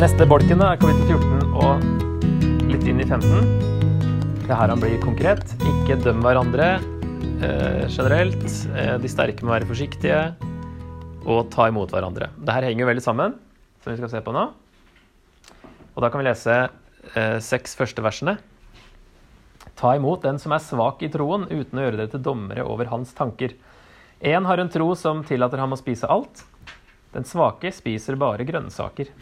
Neste bolken er kapittel 14 og litt inn i 15. Det her han blir konkret. Ikke døm hverandre eh, generelt. Eh, de sterke må være forsiktige. Og ta imot hverandre. Det her henger veldig sammen, som vi skal se på nå. Og da kan vi lese eh, seks første versene. Ta imot den som er svak i troen, uten å gjøre dere til dommere over hans tanker. Én har en tro som tillater ham å spise alt. Den svake spiser bare grønnsaker.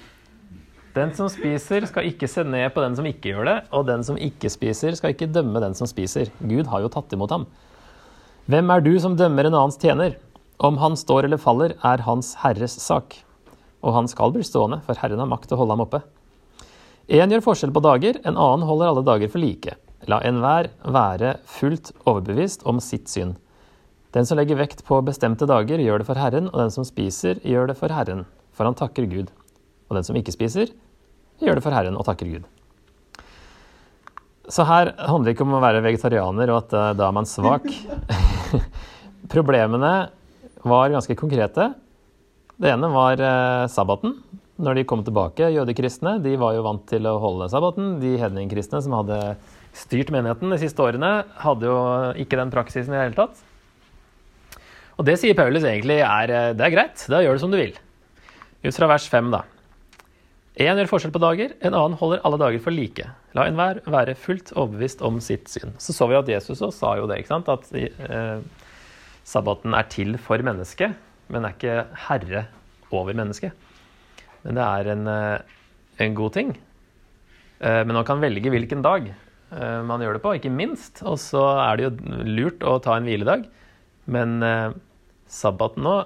Den som spiser, skal ikke se ned på den som ikke gjør det, og den som ikke spiser, skal ikke dømme den som spiser. Gud har jo tatt imot ham. Hvem er du som dømmer en annens tjener? Om han står eller faller, er hans herres sak. Og han skal bli stående, for Herren har makt til å holde ham oppe. Én gjør forskjell på dager, en annen holder alle dager for like. La enhver være fullt overbevist om sitt syn. Den som legger vekt på bestemte dager, gjør det for Herren, og den som spiser, gjør det for Herren, for han takker Gud. Og den som ikke spiser, gjør det for Herren og takker Gud. Så her handler det ikke om å være vegetarianer og at uh, da er man svak. Problemene var ganske konkrete. Det ene var uh, sabbaten. Når de kom tilbake, jødekristne, de var jo vant til å holde sabbaten. De hedningkristne som hadde styrt menigheten de siste årene, hadde jo ikke den praksisen i det hele tatt. Og det sier Paulus egentlig er eh, det er greit, da gjør du som du vil. Ut fra vers 5, da. Én gjør forskjell på dager, en annen holder alle dager for like. La enhver være fullt overbevist om sitt syn. Så så vi at Jesus også sa jo det, ikke sant? at eh, sabbaten er til for mennesket, men er ikke herre over mennesket. Men det er en, eh, en god ting. Eh, men man kan velge hvilken dag eh, man gjør det på, ikke minst. Og så er det jo lurt å ta en hviledag, men eh, sabbaten nå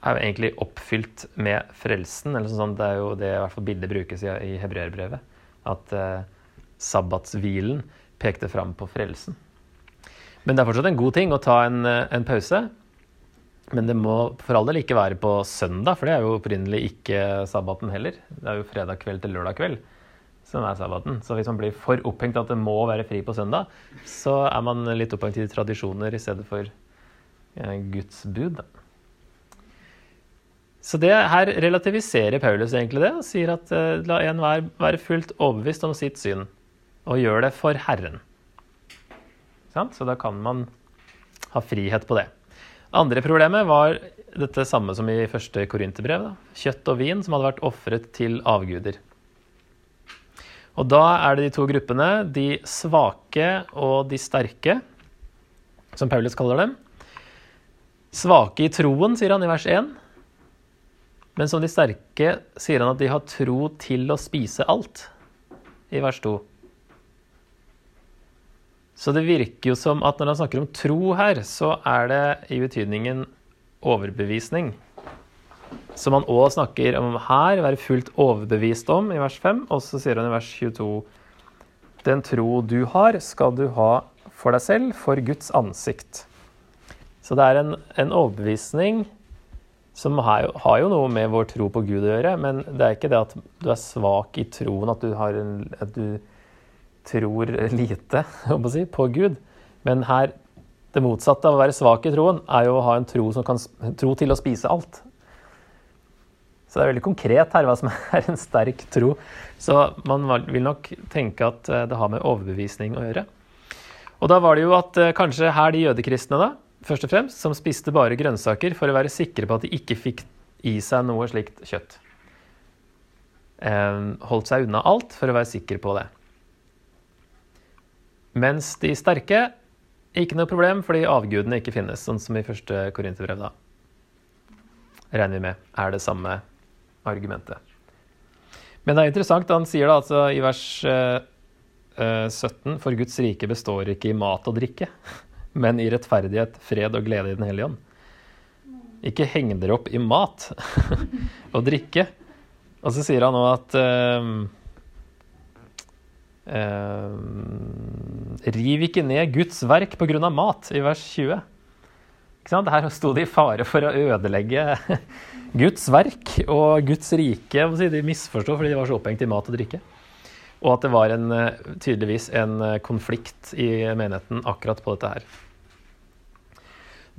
er jo egentlig oppfylt med frelsen. eller sånn, Det er jo det i hvert fall bildet brukes i, i hebreerbrevet. At eh, sabbatshvilen pekte fram på frelsen. Men det er fortsatt en god ting å ta en, eh, en, pause. Men det må for all del ikke være på søndag, for det er jo opprinnelig ikke sabbaten heller. Det er jo fredag kveld til lørdag kveld som er sabbaten. Så hvis man blir for opphengt at det må være fri på søndag, så er man litt opphengt i tradisjoner i stedet for eh, Guds bud. da. Så det her relativiserer Paulus egentlig det, og sier at uh, la enhver være fullt overbevist om sitt syn, og gjør det for Herren. Så da kan man ha frihet på det. Andre problemet var dette samme som i første korinterbrev. Kjøtt og vin som hadde vært ofret til avguder. Og da er det de to gruppene, de svake og de sterke, som Paulus kaller dem. Svake i troen, sier han i vers 1. Men som de sterke sier han at de har tro til å spise alt, i vers 2. Så det virker jo som at når han snakker om tro her, så er det i betydningen overbevisning. Som han òg snakker om her, være fullt overbevist om, i vers 5. Og så sier han i vers 22 Den tro du har, skal du ha for deg selv, for Guds ansikt. Så det er en, en overbevisning som har jo, noe med vår tro på Gud å gjøre. Men det er ikke det at du er svak i troen, at du, en, at du tror lite si, på Gud. Men her, det motsatte av å være svak i troen, er jo å ha en tro som kan tro til å spise alt. Så det er veldig konkret her hva som er en sterk tro. Så man vil nok tenke at eh, det har med overbevisning å gjøre. Og da var det jo at eh, kanskje her de jødekristne, da, først og fremst, som spiste bare grønnsaker for å være sikre på at de ikke fikk i seg noe slikt kjøtt. Eh, holdt seg unna alt for å være sikker på det. Mens de sterke ikke noe problem fordi avgudene ikke finnes, sånn som i første Korinterbrev. da. Regner vi med er det samme argumentet. Men det er interessant, han sier da altså i vers eh, 17 For Guds rike består ikke i mat og drikke men i rettferdighet, fred og glede i Den hellige ånd. Ikke heng dere opp i mat og drikke. Og så sier han nå at uh, uh, Riv ikke ned Guds verk pga. mat, i vers 20. Her sto de i fare for å ødelegge Guds verk og Guds rike. De misforsto fordi de var så opphengt i mat og drikke. Og at det var en, eh, tydeligvis en eh, konflikt i menigheten akkurat på dette her.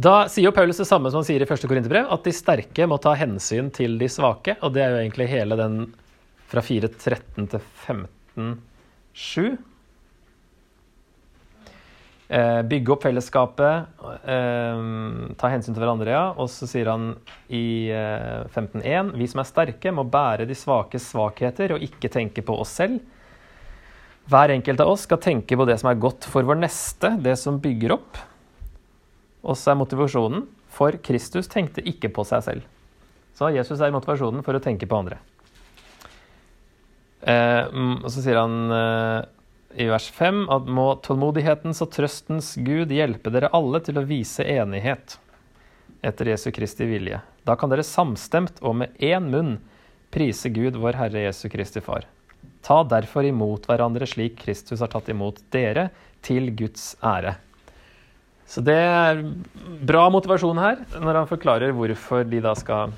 Da sier jo Paulus det samme som han sier i første Korinterbrev, at de sterke må ta hensyn til de svake. Og det er jo egentlig hele den fra 4.13 til 15.7. Eh, bygge opp fellesskapet, eh, ta hensyn til hverandre, ja. Og så sier han i eh, 15.1.: Vi som er sterke, må bære de svakes svakheter og ikke tenke på oss selv. Hver enkelt av oss skal tenke på det som er godt for vår neste, det som bygger opp. Og så er motivasjonen for Kristus tenkte ikke på seg selv. Så Jesus er motivasjonen for å tenke på andre. Eh, og så sier han eh, i vers 5 at må tålmodighetens og trøstens Gud hjelpe dere alle til å vise enighet etter Jesu Kristi vilje. Da kan dere samstemt og med én munn prise Gud, vår Herre Jesu Kristi Far. Ta derfor imot hverandre slik Kristus har tatt imot dere, til Guds ære. Så det er bra motivasjon her, når han forklarer hvorfor de da skal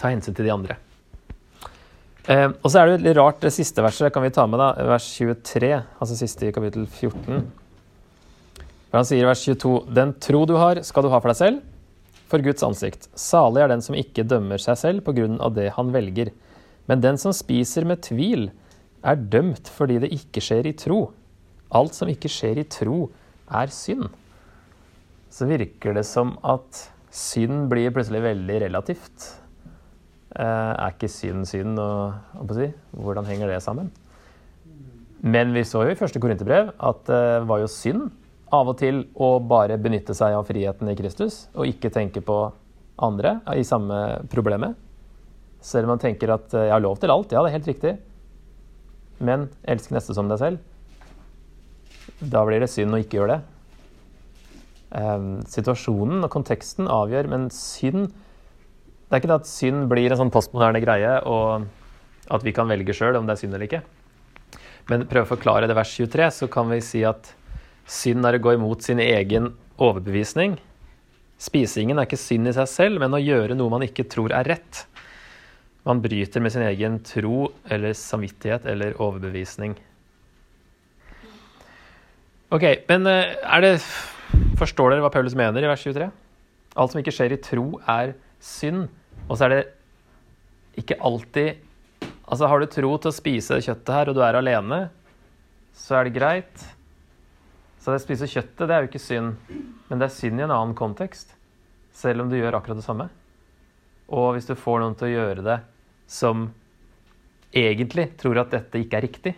ta hensyn til de andre. Eh, og så er det litt rart, det siste verset kan vi ta med, da, vers 23, altså siste i kapittel 14. For han sier i vers 22.: Den tro du har, skal du ha for deg selv, for Guds ansikt. Salig er den som ikke dømmer seg selv på grunn av det han velger. Men den som spiser med tvil, er dømt fordi det ikke skjer i tro. Alt som ikke skjer i tro, er synd. Så virker det som at synd blir plutselig veldig relativt. Eh, er ikke synd synd, og, si, hvordan henger det sammen? Men vi så jo i første korinterbrev at det var jo synd av og til å bare benytte seg av friheten i Kristus og ikke tenke på andre i samme problemet. Selv om man tenker at eh, jeg har lov til alt. Ja, det er helt riktig. Men elsk neste som deg selv. Da blir det synd å ikke gjøre det. Um, situasjonen og konteksten avgjør, men synd Det er ikke det at synd blir en sånn postmoderne greie, og at vi kan velge sjøl om det er synd eller ikke. Men prøv å forklare det vers 23, så kan vi si at synd er å gå imot sin egen overbevisning. Spisingen er ikke synd i seg selv, men å gjøre noe man ikke tror er rett. Man bryter med sin egen tro eller samvittighet eller overbevisning. Ok, men eh, er det Forstår dere hva Paulus mener i vers 23? Alt som ikke skjer i tro, er synd. Og så er det ikke alltid Altså, har du tro til å spise kjøttet her, og du er alene, så er det greit. Så det å spise kjøttet, det er jo ikke synd, men det er synd i en annen kontekst. Selv om du gjør akkurat det samme. Og hvis du får noen til å gjøre det som egentlig tror at dette ikke er riktig,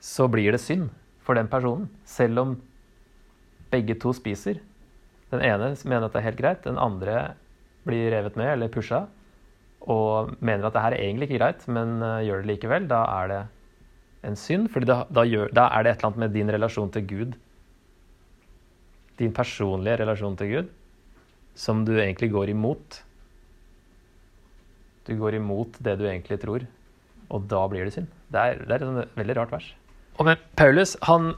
så blir det synd for den personen, selv om begge to spiser. Den ene mener at det er helt greit, den andre blir revet med eller pusha og mener at det her er egentlig ikke greit, men uh, gjør det likevel. Da er det en synd, for da, da, da, er det et eller annet med din relasjon til Gud, din personlige relasjon til Gud, som du egentlig går imot. Du går imot det du egentlig tror, og da blir det synd. Det er, det er et veldig rart vers. Og med Paulus han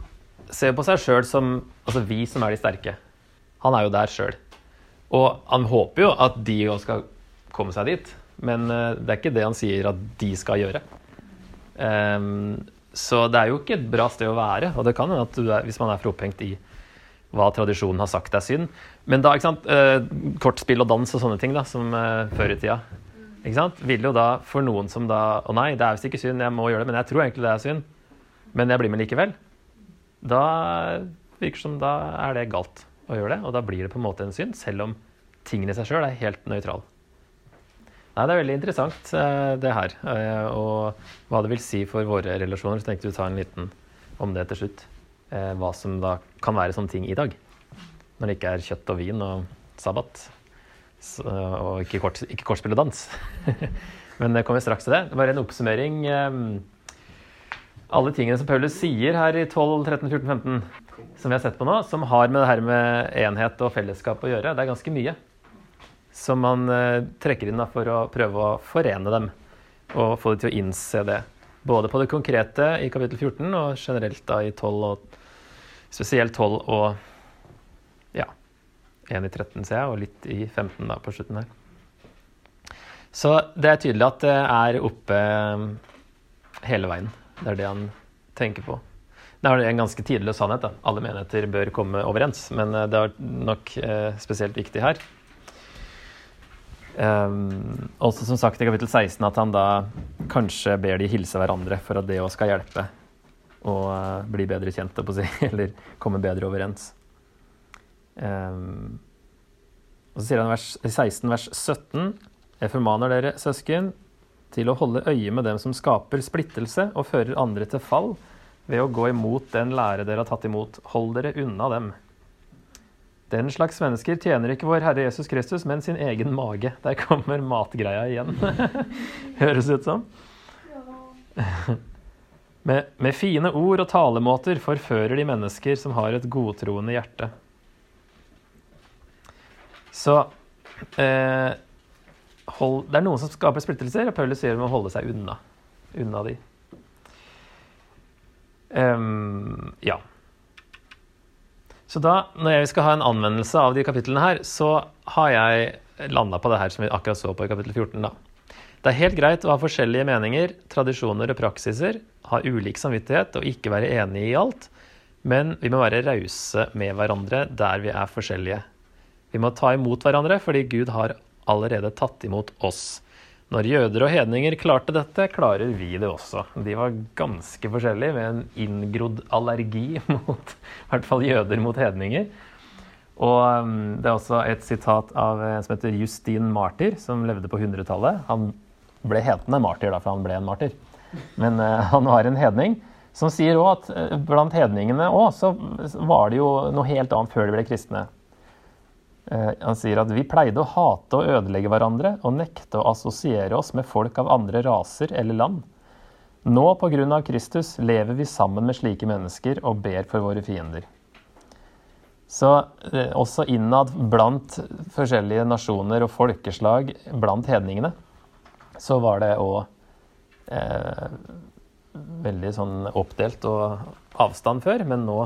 ser på seg sjøl som altså vi som er de sterke. Han er jo der sjøl. Og han håper jo at de òg skal komme seg dit, men uh, det er ikke det han sier at de skal gjøre. Um, så det er jo ikke et bra sted å være, og det kan hende at er, hvis man er for opphengt i hva tradisjonen har sagt er synd. Men da, ikke sant, uh, kortspill og dans og sånne ting da, som uh, før i tida ikke sant? Vil jo da for noen som da Å nei, det er visst ikke synd, jeg må gjøre det, men jeg tror egentlig det er synd. Men jeg blir med likevel. Da virker som da er det galt å gjøre det, og da blir det på en måte en synd, selv om tingene i seg sjøl er helt nøytral. Nei, Det er veldig interessant, eh, det her. Eh, og hva det vil si for våre relasjoner. Så tenkte vi ta en liten om det til slutt. Eh, hva som da kan være sånne ting i dag. Når det ikke er kjøtt og vin og sabbat. Så, og ikke, kort, ikke kortspill og dans. Men det kommer straks til det. Bare en oppsummering. Alle tingene som Paulus sier her i 12, 13, 14, 15, som vi har sett på nå, som har med det her med enhet og fellesskap å gjøre, det er ganske mye. Som man eh, trekker inn for å prøve å forene dem og få dem til å innse det. Både på det konkrete i kapittel 14 og generelt da i 12 og spesielt 12 og 1 i 13, ser jeg, og litt i 15 da, på slutten her. Så det er tydelig at det er oppe um, hele veien. Det er det han tenker på. Det er en ganske tidløs sannhet. da. Alle menigheter bør komme overens, men uh, det er nok eh, spesielt viktig her. Um, også som sagt i kapittel 16 at han da kanskje ber de hilse hverandre for at det òg skal hjelpe å uh, bli bedre kjent, eller komme bedre overens. Um, og så sier han i 16 vers 17.: Jeg formaner dere, søsken, til å holde øye med dem som skaper splittelse og fører andre til fall, ved å gå imot den lære dere har tatt imot. Hold dere unna dem. Den slags mennesker tjener ikke vår Herre Jesus Kristus, men sin egen mage. Der kommer matgreia igjen. Høres ut som. Med, med, fine ord og talemåter forfører de mennesker som har et godtroende hjerte. Så eh, hold, Det er noen som skaper splittelser, og Paulus sier de må holde seg unna, unna de. Um, ja. Så da, når jeg skal ha en anvendelse av de kapitlene her, så har jeg landa på det her som vi akkurat så på i kapittel 14. da. Det er helt greit å ha forskjellige meninger, tradisjoner og praksiser, ha ulik samvittighet og ikke være enig i alt, men vi må være rause med hverandre der vi er forskjellige. Vi må ta imot hverandre fordi Gud har allerede tatt imot oss. Når jøder og hedninger klarte dette, klarer vi det også. De var ganske forskjellige, med en inngrodd allergi mot i hvert fall jøder mot hedninger. Og um, det er også et sitat av en som heter Justin Martyr, som levde på 100-tallet. Han ble hetende martyr, da, for han ble en martyr. Men uh, han var en hedning. Som sier òg at uh, blant hedningene òg, så var det jo noe helt annet før de ble kristne. Eh, han sier at vi pleide å hate og ødelegge hverandre og nekte å assosiere oss med folk av andre raser eller land. Nå pga. Kristus lever vi sammen med slike mennesker og ber for våre fiender. Så eh, også innad blant forskjellige nasjoner og folkeslag blant hedningene, så var det òg eh, veldig sånn oppdelt og avstand før, men nå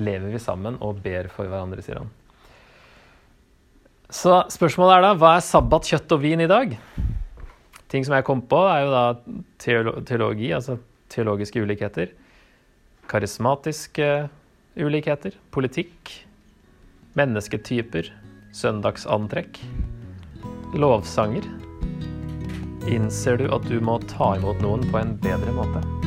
lever vi sammen og ber for hverandre, sier han. Så spørsmålet er da hva er sabbat, kjøtt og vin i dag? Ting som jeg kom på, er jo da teologi, altså teologiske ulikheter. Karismatiske ulikheter. Politikk. Mennesketyper. Søndagsantrekk. Lovsanger. Innser du at du må ta imot noen på en bedre måte?